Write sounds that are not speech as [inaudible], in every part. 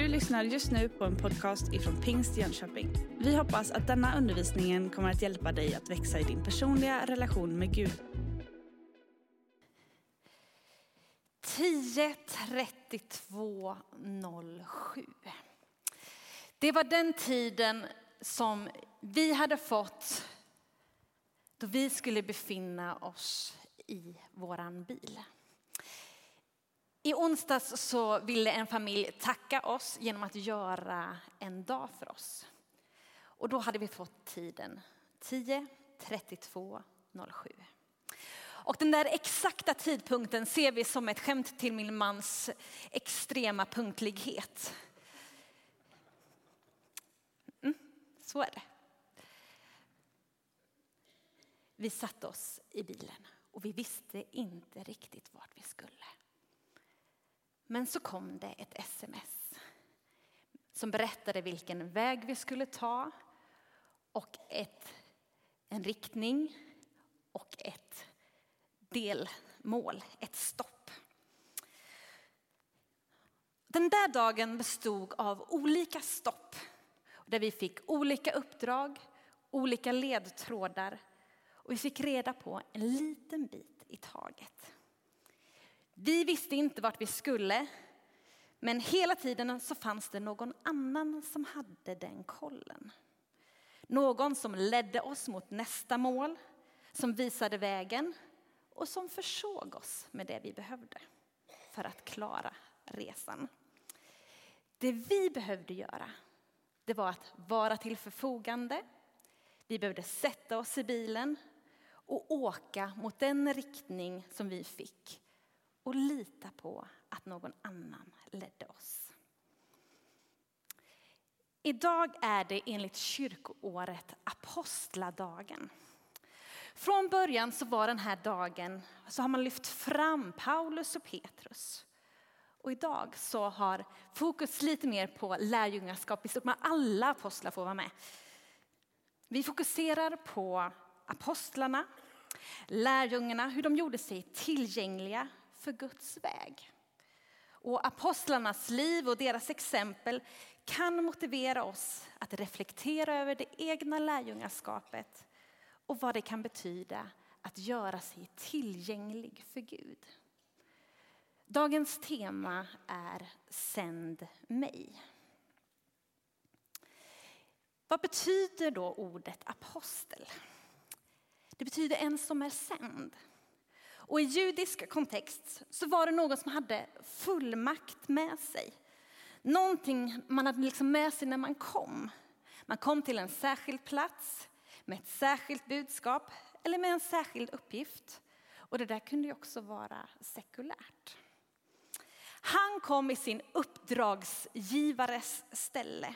Du lyssnar just nu på en podcast ifrån Pingst Jönköping. Vi hoppas att denna undervisning kommer att hjälpa dig att växa i din personliga relation med Gud. 10.32.07. Det var den tiden som vi hade fått då vi skulle befinna oss i våran bil. I onsdags så ville en familj tacka oss genom att göra en dag för oss. Och då hade vi fått tiden 10.32.07. Och den där exakta tidpunkten ser vi som ett skämt till min mans extrema punktlighet. Mm, så är det. Vi satte oss i bilen och vi visste inte riktigt vart vi skulle. Men så kom det ett sms som berättade vilken väg vi skulle ta och ett, en riktning och ett delmål, ett stopp. Den där dagen bestod av olika stopp där vi fick olika uppdrag, olika ledtrådar och vi fick reda på en liten bit i taget. Vi visste inte vart vi skulle, men hela tiden så fanns det någon annan som hade den kollen. Någon som ledde oss mot nästa mål, som visade vägen och som försåg oss med det vi behövde för att klara resan. Det vi behövde göra, det var att vara till förfogande. Vi behövde sätta oss i bilen och åka mot den riktning som vi fick och lita på att någon annan ledde oss. Idag är det enligt kyrkoåret apostladagen. Från början så var den här dagen så har man lyft fram Paulus och Petrus. Och idag så har fokus lite mer på lärjungaskap i stort, men alla apostlar får vara med. Vi fokuserar på apostlarna, lärjungarna, hur de gjorde sig tillgängliga för Guds väg. Och apostlarnas liv och deras exempel kan motivera oss att reflektera över det egna lärjungaskapet och vad det kan betyda att göra sig tillgänglig för Gud. Dagens tema är Sänd mig. Vad betyder då ordet apostel? Det betyder en som är sänd. Och i judisk kontext så var det någon som hade fullmakt med sig. Någonting man hade liksom med sig när man kom. Man kom till en särskild plats med ett särskilt budskap eller med en särskild uppgift. Och det där kunde ju också vara sekulärt. Han kom i sin uppdragsgivares ställe.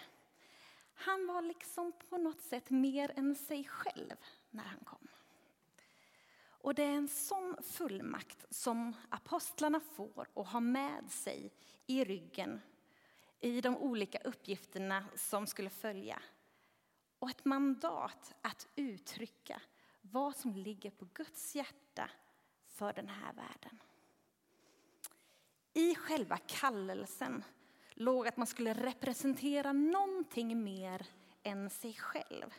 Han var liksom på något sätt mer än sig själv när han kom. Och det är en sån fullmakt som apostlarna får och har med sig i ryggen i de olika uppgifterna som skulle följa. Och ett mandat att uttrycka vad som ligger på Guds hjärta för den här världen. I själva kallelsen låg att man skulle representera någonting mer än sig själv.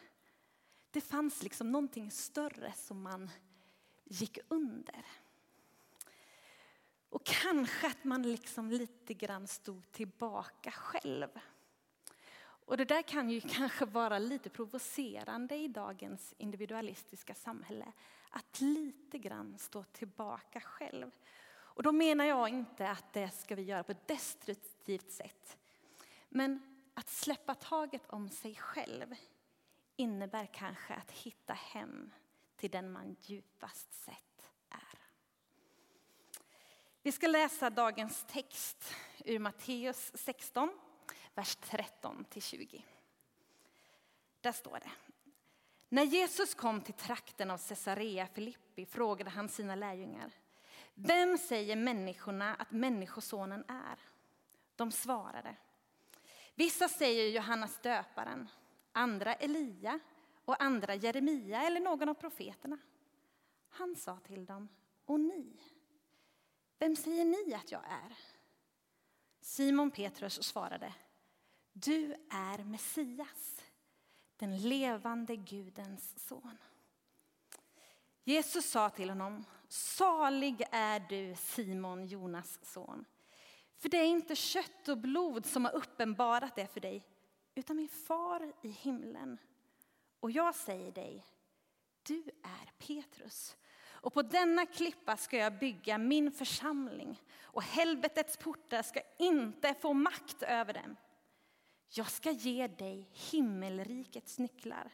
Det fanns liksom någonting större som man gick under. Och kanske att man liksom lite grann stod tillbaka själv. Och det där kan ju [laughs] kanske vara lite provocerande i dagens individualistiska samhälle. Att lite grann stå tillbaka själv. Och då menar jag inte att det ska vi göra på ett destruktivt sätt. Men att släppa taget om sig själv innebär kanske att hitta hem till den man djupast sett är. Vi ska läsa dagens text ur Matteus 16, vers 13-20. Där står det. När Jesus kom till trakten av Caesarea Filippi frågade han sina lärjungar. Vem säger människorna att Människosonen är? De svarade. Vissa säger Johannes döparen, andra Elia och andra Jeremia eller någon av profeterna. Han sa till dem, och ni, vem säger ni att jag är? Simon Petrus svarade, Du är Messias, den levande Gudens son. Jesus sa till honom, salig är du Simon, Jonas son. För det är inte kött och blod som har uppenbarat det för dig, utan min far i himlen. Och jag säger dig, du är Petrus. Och på denna klippa ska jag bygga min församling och helvetets portar ska inte få makt över dem. Jag ska ge dig himmelrikets nycklar.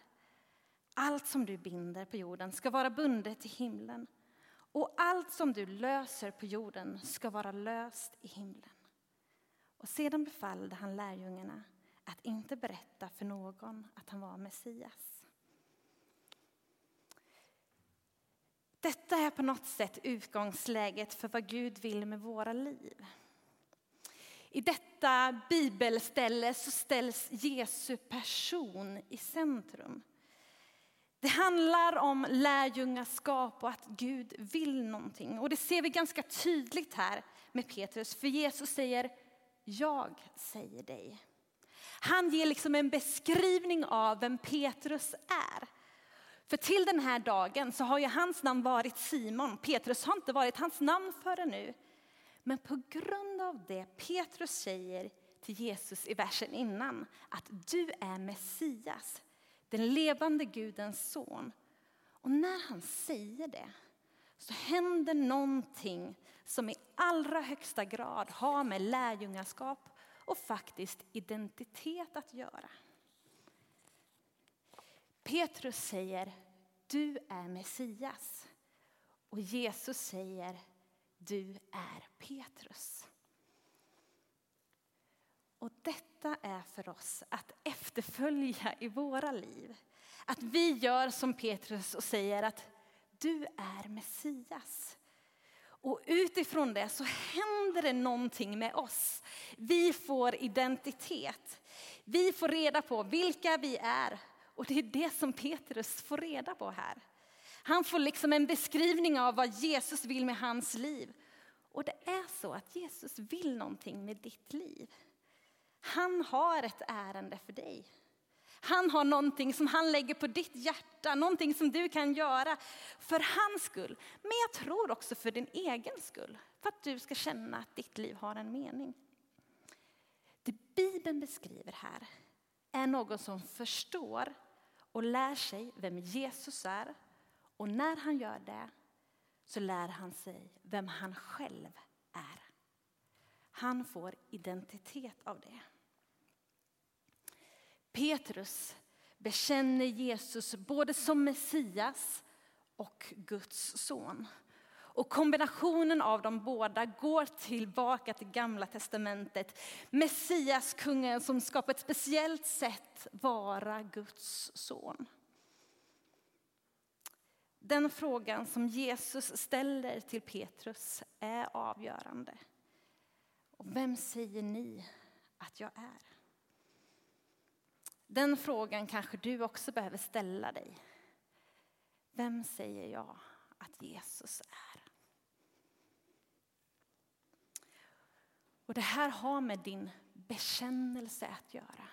Allt som du binder på jorden ska vara bundet i himlen och allt som du löser på jorden ska vara löst i himlen. Och sedan befallde han lärjungarna att inte berätta för någon att han var Messias. Detta är på något sätt utgångsläget för vad Gud vill med våra liv. I detta bibelställe så ställs Jesu person i centrum. Det handlar om lärjungaskap och att Gud vill någonting. Och det ser vi ganska tydligt här med Petrus. För Jesus säger, jag säger dig. Han ger liksom en beskrivning av vem Petrus är. För till den här dagen så har ju hans namn varit Simon. Petrus har inte varit hans namn förrän nu. Men på grund av det Petrus säger till Jesus i versen innan, att du är Messias, den levande Gudens son. Och när han säger det så händer någonting som i allra högsta grad har med lärjungaskap och faktiskt identitet att göra. Petrus säger, du är Messias. Och Jesus säger, du är Petrus. Och detta är för oss att efterfölja i våra liv. Att vi gör som Petrus och säger att du är Messias. Och utifrån det så händer det någonting med oss. Vi får identitet. Vi får reda på vilka vi är. Och det är det som Petrus får reda på här. Han får liksom en beskrivning av vad Jesus vill med hans liv. Och det är så att Jesus vill någonting med ditt liv. Han har ett ärende för dig. Han har någonting som han lägger på ditt hjärta, någonting som du kan göra för hans skull. Men jag tror också för din egen skull, för att du ska känna att ditt liv har en mening. Det Bibeln beskriver här är någon som förstår och lär sig vem Jesus är. Och när han gör det så lär han sig vem han själv är. Han får identitet av det. Petrus bekänner Jesus både som Messias och Guds son. Och kombinationen av de båda går tillbaka till gamla testamentet. Messias, kungen som ska på ett speciellt sätt vara Guds son. Den frågan som Jesus ställer till Petrus är avgörande. Och vem säger ni att jag är? Den frågan kanske du också behöver ställa dig. Vem säger jag att Jesus är? Och det här har med din bekännelse att göra.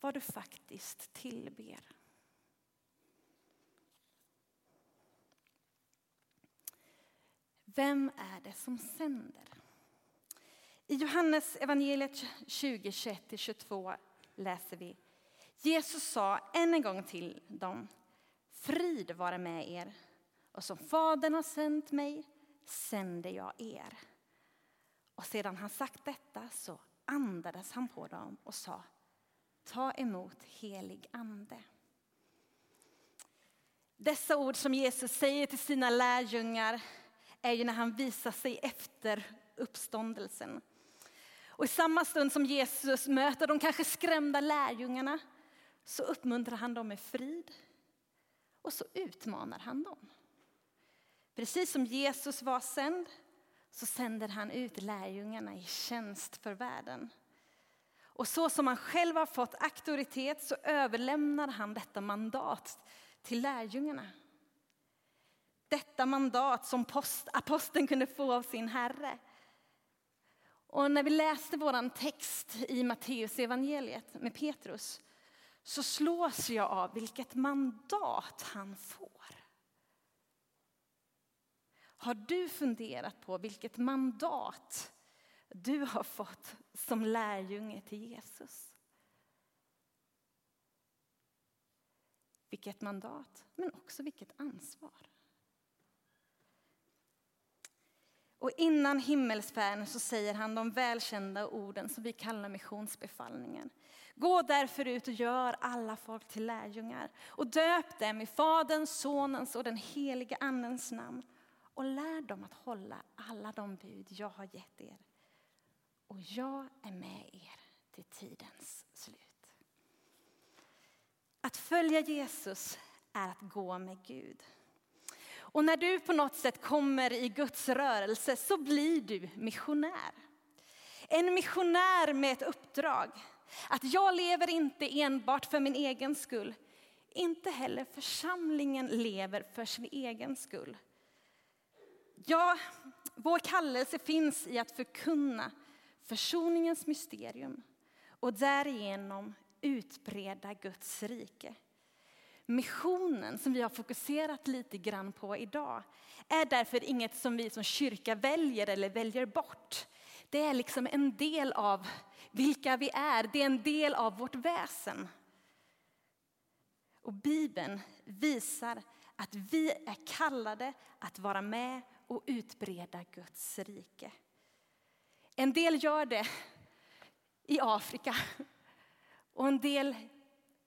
Vad du faktiskt tillber. Vem är det som sänder? I Johannes evangeliet 20, 21-22 läser vi. Jesus sa än en gång till dem, frid vare med er. Och som Fadern har sänt mig sänder jag er. Och sedan han sagt detta så andades han på dem och sa, ta emot helig ande. Dessa ord som Jesus säger till sina lärjungar är ju när han visar sig efter uppståndelsen. Och i samma stund som Jesus möter de kanske skrämda lärjungarna så uppmuntrar han dem med frid och så utmanar han dem. Precis som Jesus var sänd så sänder han ut lärjungarna i tjänst för världen. Och så som han själv har fått auktoritet så överlämnar han detta mandat till lärjungarna. Detta mandat som aposteln kunde få av sin Herre. Och när vi läste vår text i Matteus evangeliet med Petrus så slås jag av vilket mandat han får. Har du funderat på vilket mandat du har fått som lärjunge till Jesus? Vilket mandat, men också vilket ansvar. Och innan himmelsfärden så säger han de välkända orden som vi kallar missionsbefallningen. Gå därför ut och gör alla folk till lärjungar och döp dem i Faderns, Sonens och den helige Andens namn och lär dem att hålla alla de bud jag har gett er. Och jag är med er till tidens slut. Att följa Jesus är att gå med Gud. Och när du på något sätt kommer i Guds rörelse så blir du missionär. En missionär med ett uppdrag. Att jag lever inte enbart för min egen skull. Inte heller församlingen lever för sin egen skull. Ja, vår kallelse finns i att förkunna försoningens mysterium och därigenom utbreda Guds rike. Missionen som vi har fokuserat lite grann på idag är därför inget som vi som kyrka väljer eller väljer bort. Det är liksom en del av vilka vi är, det är en del av vårt väsen. Och Bibeln visar att vi är kallade att vara med och utbreda Guds rike. En del gör det i Afrika och en del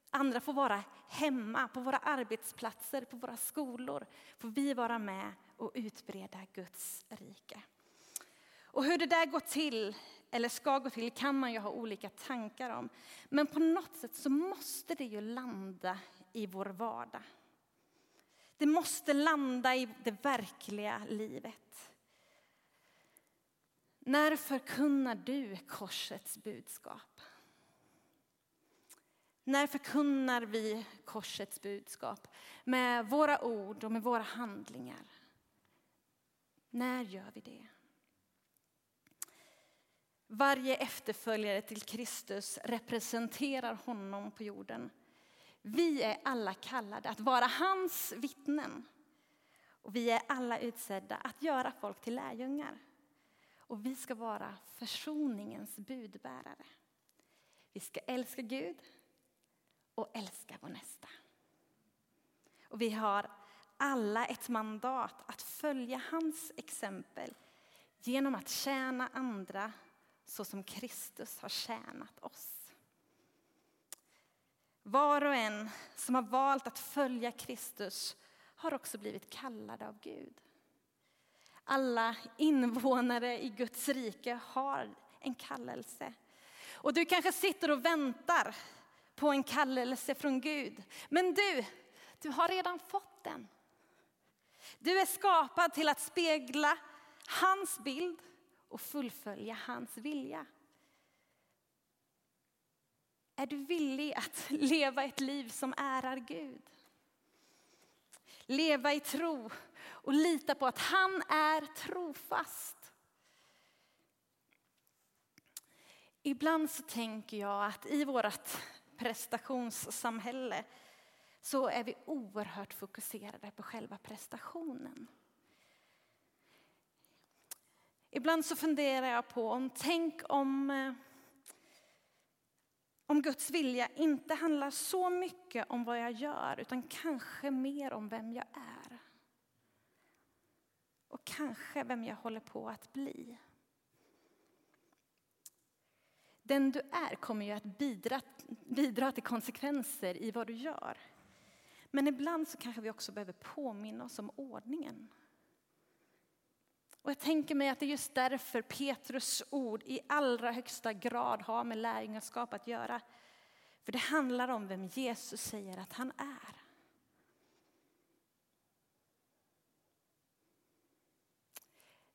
andra får vara hemma, på våra arbetsplatser, på våra skolor. Får vi vara med och utbreda Guds rike. Och hur det där går till, eller ska gå till, kan man ju ha olika tankar om. Men på något sätt så måste det ju landa i vår vardag. Det måste landa i det verkliga livet. När förkunnar du korsets budskap? När förkunnar vi korsets budskap med våra ord och med våra handlingar? När gör vi det? Varje efterföljare till Kristus representerar honom på jorden. Vi är alla kallade att vara hans vittnen. Och vi är alla utsedda att göra folk till lärjungar. Och vi ska vara försoningens budbärare. Vi ska älska Gud och älska vår nästa. Och vi har alla ett mandat att följa hans exempel genom att tjäna andra så som Kristus har tjänat oss. Var och en som har valt att följa Kristus har också blivit kallade av Gud. Alla invånare i Guds rike har en kallelse. Och du kanske sitter och väntar på en kallelse från Gud. Men du, du har redan fått den. Du är skapad till att spegla hans bild och fullfölja hans vilja. Är du villig att [laughs] leva ett liv som ärar Gud? Leva i tro och lita på att han är trofast. Ibland så tänker jag att i vårt prestationssamhälle så är vi oerhört fokuserade på själva prestationen. Ibland så funderar jag på om, tänk om, eh, om Guds vilja inte handlar så mycket om vad jag gör utan kanske mer om vem jag är. Och kanske vem jag håller på att bli. Den du är kommer ju att bidra, bidra till konsekvenser i vad du gör. Men ibland så kanske vi också behöver påminna oss om ordningen. Och jag tänker mig att det är just därför Petrus ord i allra högsta grad har med lärjungaskap att göra. För det handlar om vem Jesus säger att han är.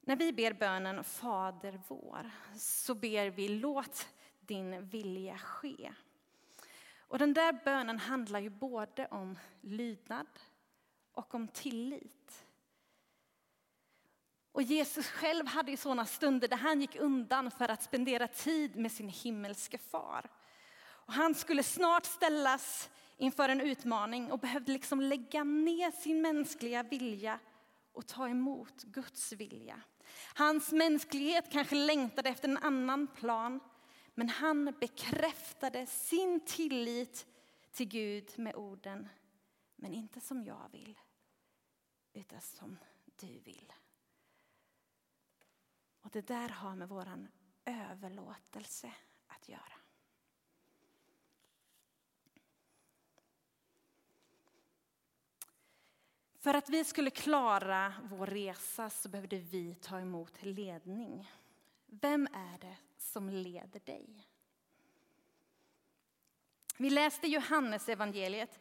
När vi ber bönen Fader vår så ber vi låt din vilja ske. Och den där bönen handlar ju både om lydnad och om tillit. Och Jesus själv hade ju sådana stunder där han gick undan för att spendera tid med sin himmelske far. Och han skulle snart ställas inför en utmaning och behövde liksom lägga ner sin mänskliga vilja och ta emot Guds vilja. Hans mänsklighet kanske längtade efter en annan plan, men han bekräftade sin tillit till Gud med orden, men inte som jag vill, utan som du vill. Och det där har med vår överlåtelse att göra. För att vi skulle klara vår resa så behövde vi ta emot ledning. Vem är det som leder dig? Vi läste i Johannes evangeliet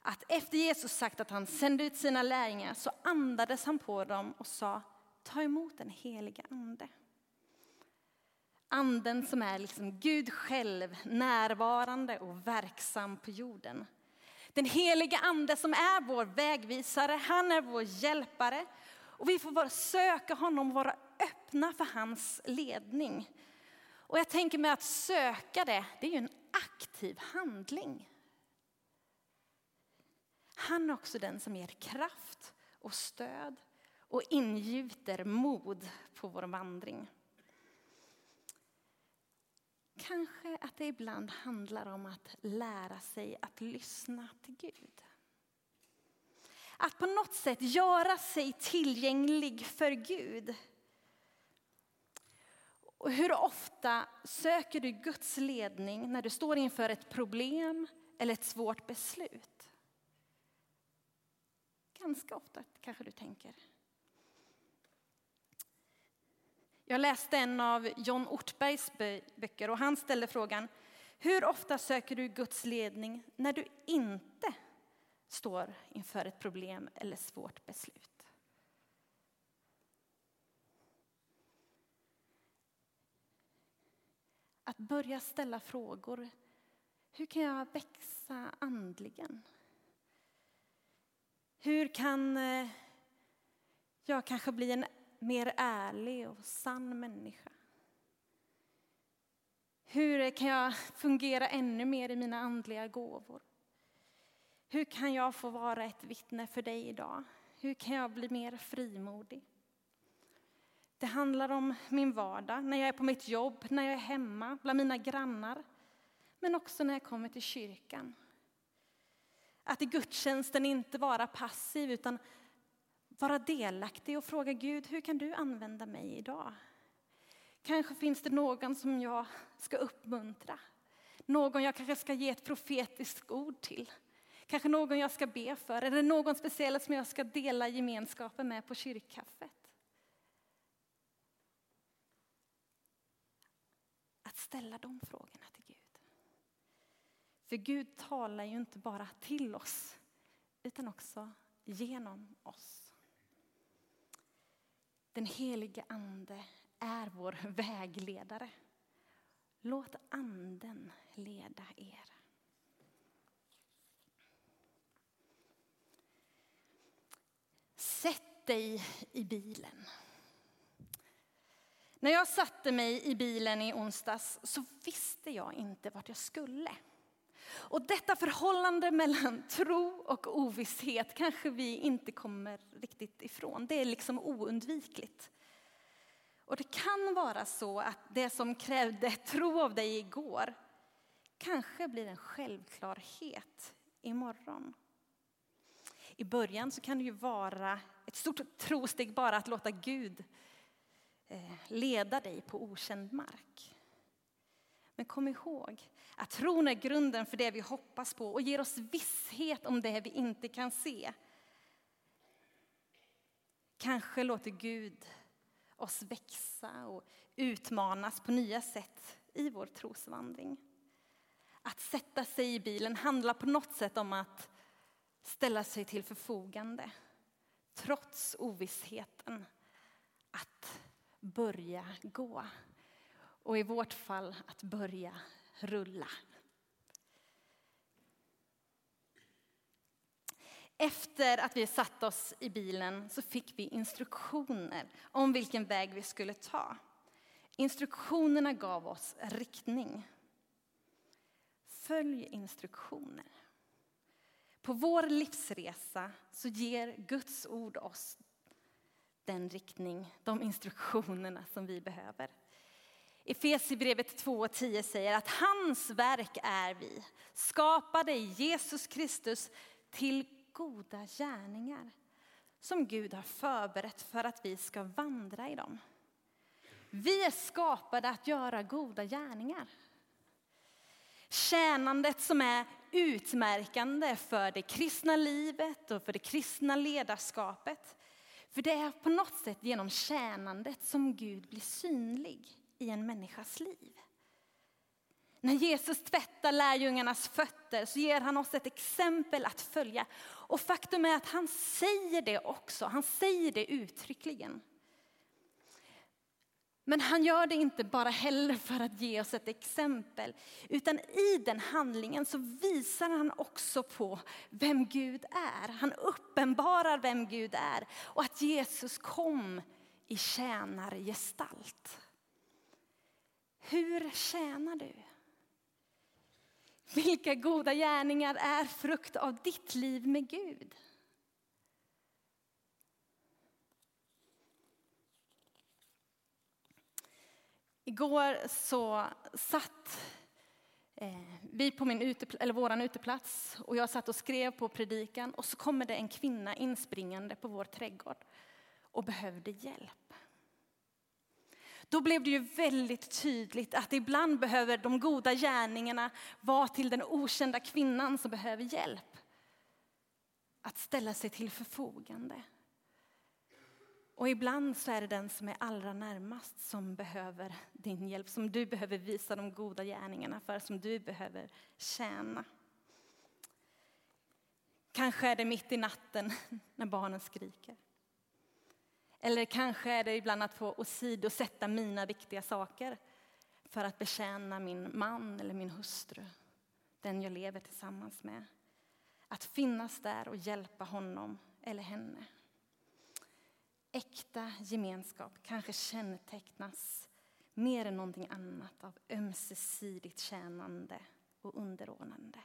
att efter Jesus sagt att han sände ut sina lärjungar så andades han på dem och sa ta emot den heliga ande. Anden som är liksom Gud själv närvarande och verksam på jorden. Den heliga ande som är vår vägvisare, han är vår hjälpare. Och vi får söka honom och vara öppna för hans ledning. Och jag tänker mig att söka det, det är ju en aktiv handling. Han är också den som ger kraft och stöd och ingjuter mod på vår vandring. Kanske att det ibland handlar om att lära sig att lyssna till Gud. Att på något sätt göra sig tillgänglig för Gud. Och hur ofta söker du Guds ledning när du står inför ett problem eller ett svårt beslut? Ganska ofta kanske du tänker. Jag läste en av John Ortbergs böcker och han ställde frågan Hur ofta söker du Guds ledning när du inte står inför ett problem eller svårt beslut? Att börja ställa frågor. Hur kan jag växa andligen? Hur kan eh, jag kanske bli en mer ärlig och sann människa? Hur kan jag fungera ännu mer i mina andliga gåvor? Hur kan jag få vara ett vittne för dig idag? Hur kan jag bli mer frimodig? Det handlar om min vardag, när jag är på mitt jobb, när jag är hemma, bland mina grannar. Men också när jag kommer till kyrkan. Att i gudstjänsten inte vara passiv utan vara delaktig och fråga Gud, hur kan du använda mig idag? Kanske finns det någon som jag ska uppmuntra. Någon jag kanske ska ge ett profetiskt ord till. Kanske någon jag ska be för. Eller någon speciell som jag ska dela gemenskapen med på kyrkkaffet. Att ställa de frågorna till Gud. För Gud talar ju inte bara till oss utan också genom oss. Den helige Ande är vår vägledare. Låt Anden leda er. Sätt dig i bilen. När jag satte mig i bilen i onsdags så visste jag inte vart jag skulle. Och detta förhållande mellan [laughs] tro och ovisshet kanske vi inte kommer riktigt ifrån. Det är liksom oundvikligt. Och det kan vara så att det som krävde [laughs] tro av dig igår kanske blir en självklarhet imorgon. I början så kan det ju vara ett stort trosteg bara att låta Gud eh, leda dig på okänd mark. Men kom ihåg att tron är grunden för det vi hoppas på och ger oss visshet om det vi inte kan se. Kanske låter Gud oss växa och utmanas på nya sätt i vår trosvandring. Att sätta sig i bilen handlar på något sätt om att ställa sig till förfogande trots ovissheten att börja gå. Och i vårt fall att börja rulla. Efter att vi satt oss i bilen så fick vi instruktioner om vilken väg vi skulle ta. Instruktionerna gav oss riktning. Följ instruktioner. På vår livsresa så ger Guds ord oss den riktning, de instruktionerna som vi behöver. Efesierbrevet 2.10 säger att hans verk är vi, skapade i Jesus Kristus till goda gärningar som Gud har förberett för att vi ska vandra i dem. Vi är skapade att göra goda gärningar. Tjänandet som är utmärkande för det kristna livet och för det kristna ledarskapet. För det är på något sätt genom tjänandet som Gud blir synlig i en människas liv. När Jesus tvättar lärjungarnas fötter så ger han oss ett exempel att följa. Och faktum är att han säger det också, han säger det uttryckligen. Men han gör det inte bara heller för att ge oss ett exempel, utan i den handlingen så visar han också på vem Gud är. Han uppenbarar vem Gud är och att Jesus kom i tjänargestalt. Hur tjänar du? Vilka goda gärningar är frukt av ditt liv med Gud? Igår så satt eh, vi på min utepl- eller våran uteplats och jag satt och skrev på predikan och så kommer det en kvinna inspringande på vår trädgård och behövde hjälp. Då blev det ju väldigt tydligt att ibland behöver de goda gärningarna vara till den okända kvinnan som behöver hjälp. Att ställa sig till förfogande. Och ibland så är det den som är allra närmast som behöver din hjälp, som du behöver visa de goda gärningarna för, som du behöver tjäna. Kanske är det mitt i natten [laughs] när barnen skriker. Eller kanske är det ibland att få åsidosätta mina viktiga saker för att betjäna min man eller min hustru, den jag lever tillsammans med. Att finnas där och hjälpa honom eller henne. Äkta gemenskap kanske kännetecknas mer än någonting annat av ömsesidigt tjänande och underordnande.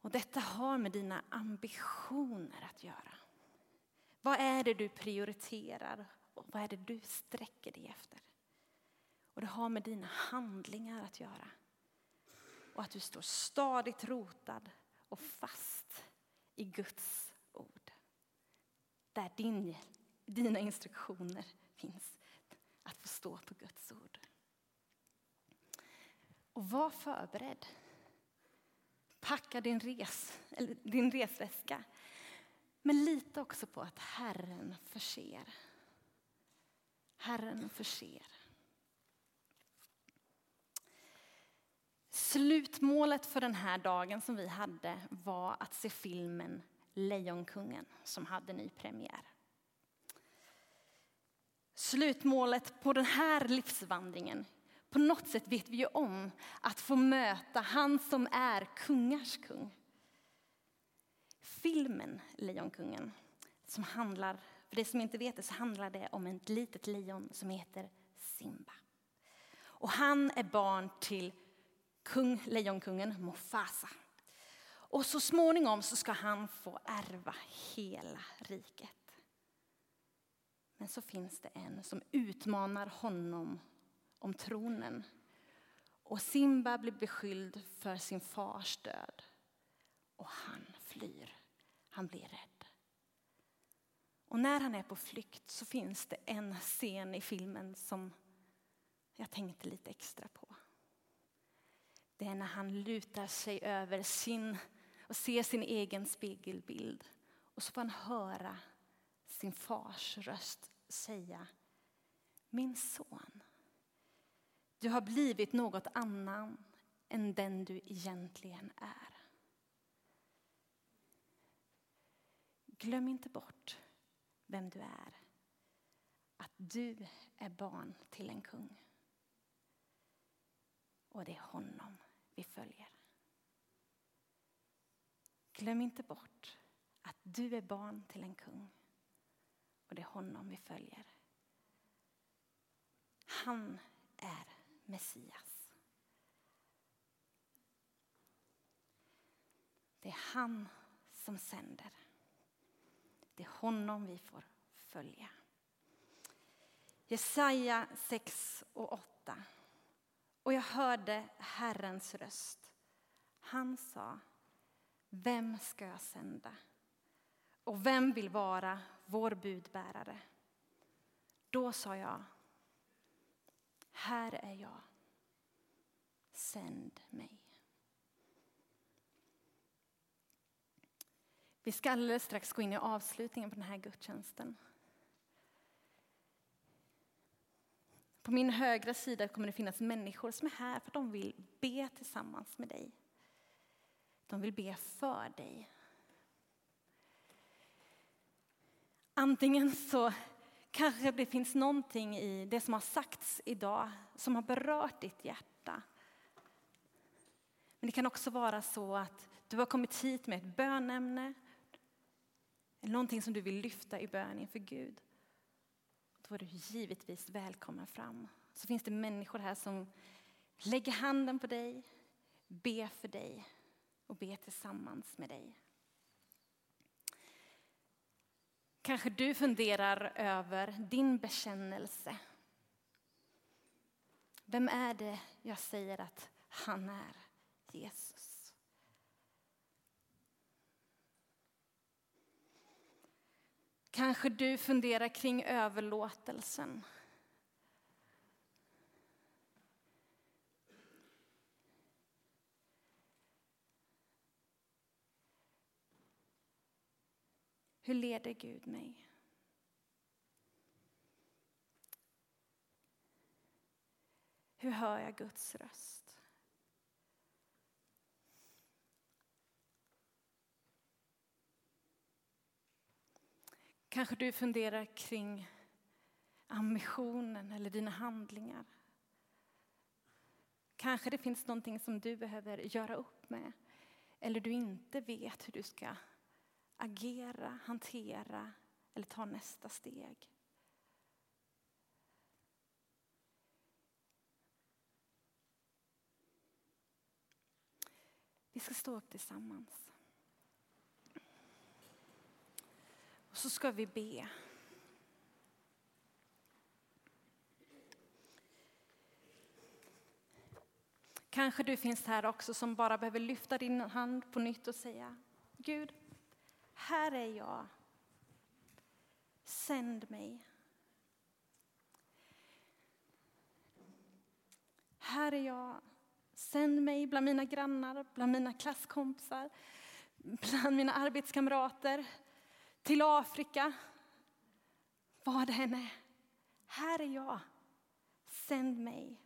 Och detta har med dina ambitioner att göra. Vad är det du prioriterar och vad är det du sträcker dig efter? Och det har med dina handlingar att göra. Och att du står stadigt rotad och fast i Guds ord. Där din, dina instruktioner finns. Att få stå på Guds ord. Och var förberedd. Packa din, res, eller din resväska. Men lita också på att Herren förser. Herren förser. Slutmålet för den här dagen som vi hade var att se filmen Lejonkungen som hade ny premiär. Slutmålet på den här livsvandringen, på något sätt vet vi ju om att få möta han som är kungars kung. Filmen Lejonkungen, som handlar, för det som inte vet det så handlar det om ett litet lejon som heter Simba. Och han är barn till kung, lejonkungen Mufasa. Och så småningom så ska han få ärva hela riket. Men så finns det en som utmanar honom om tronen. Och Simba blir beskylld för sin fars död. Och han flyr. Han blir rädd. Och när han är på flykt så finns det en scen i filmen som jag tänkte lite extra på. Det är när han lutar sig över sin och ser sin egen spegelbild. Och så får han höra sin fars röst säga Min son, du har blivit något annan än den du egentligen är. Glöm inte bort vem du är. Att du är barn till en kung. Och det är honom vi följer. Glöm inte bort att du är barn till en kung. Och det är honom vi följer. Han är Messias. Det är han som sänder. Det är honom vi får följa. Jesaja 6 och 8. Och jag hörde Herrens röst. Han sa, vem ska jag sända? Och vem vill vara vår budbärare? Då sa jag, här är jag. Sänd mig. Vi ska alldeles strax gå in i avslutningen på den här gudstjänsten. På min högra sida kommer det finnas människor som är här för att de vill be tillsammans med dig. De vill be för dig. Antingen så kanske det finns någonting i det som har sagts idag som har berört ditt hjärta. Men det kan också vara så att du har kommit hit med ett bönämne någonting som du vill lyfta i bön inför Gud. Då är du givetvis välkommen fram. Så finns det människor här som lägger handen på dig, ber för dig och ber tillsammans med dig. Kanske du funderar över din bekännelse. Vem är det jag säger att han är? Jesus. Kanske du funderar kring överlåtelsen. Hur leder Gud mig? Hur hör jag Guds röst? Kanske du funderar kring ambitionen eller dina handlingar. Kanske det finns någonting som du behöver göra upp med eller du inte vet hur du ska agera, hantera eller ta nästa steg. Vi ska stå upp tillsammans. Så ska vi be. Kanske du finns här också som bara behöver lyfta din hand på nytt och säga Gud, här är jag. Sänd mig. Här är jag. Sänd mig bland mina grannar, bland mina klasskompisar, bland mina arbetskamrater, till Afrika. Vad det än är. Här är jag. Sänd mig.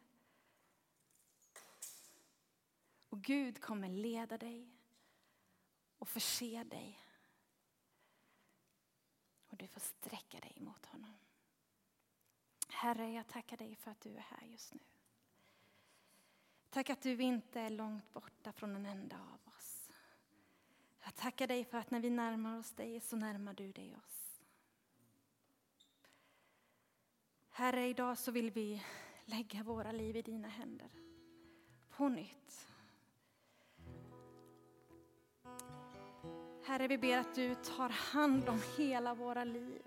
Och Gud kommer leda dig och förse dig och du får sträcka dig mot honom. Herre, jag tackar dig för att du är här just nu. Tack att du inte är långt borta från en enda av oss. Jag tackar dig för att när vi närmar oss dig så närmar du dig oss. Herre, idag så vill vi lägga våra liv i dina händer på nytt. Herre, vi ber att du tar hand om hela våra liv.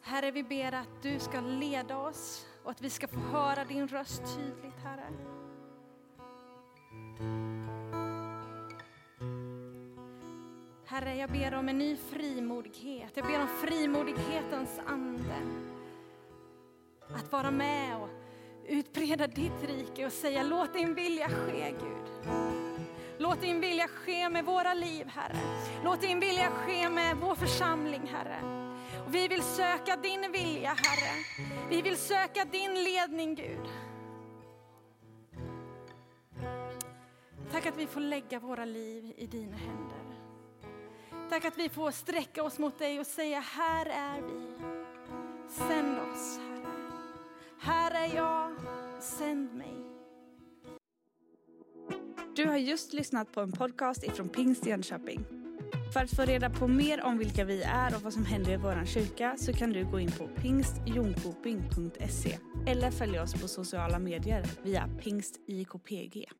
Herre, vi ber att du ska leda oss och att vi ska få höra din röst tydligt, Herre. Herre, jag ber om en ny frimodighet. Jag ber om frimodighetens ande. Att vara med och utbreda ditt rike och säga låt din vilja ske, Gud. Låt din vilja ske med våra liv, Herre. Låt din vilja ske med vår församling, Herre. Och vi vill söka din vilja, Herre. Vi vill söka din ledning, Gud. Tack att vi får lägga våra liv i dina händer. Tack att vi får sträcka oss mot dig och säga, här är vi. Sänd oss, Herre. Här är jag, sänd mig. Du har just lyssnat på en podcast ifrån Pingst Jönköping. För att få reda på mer om vilka vi är och vad som händer i vår kyrka så kan du gå in på pingstjonkoping.se eller följa oss på sociala medier via pingstjkpg.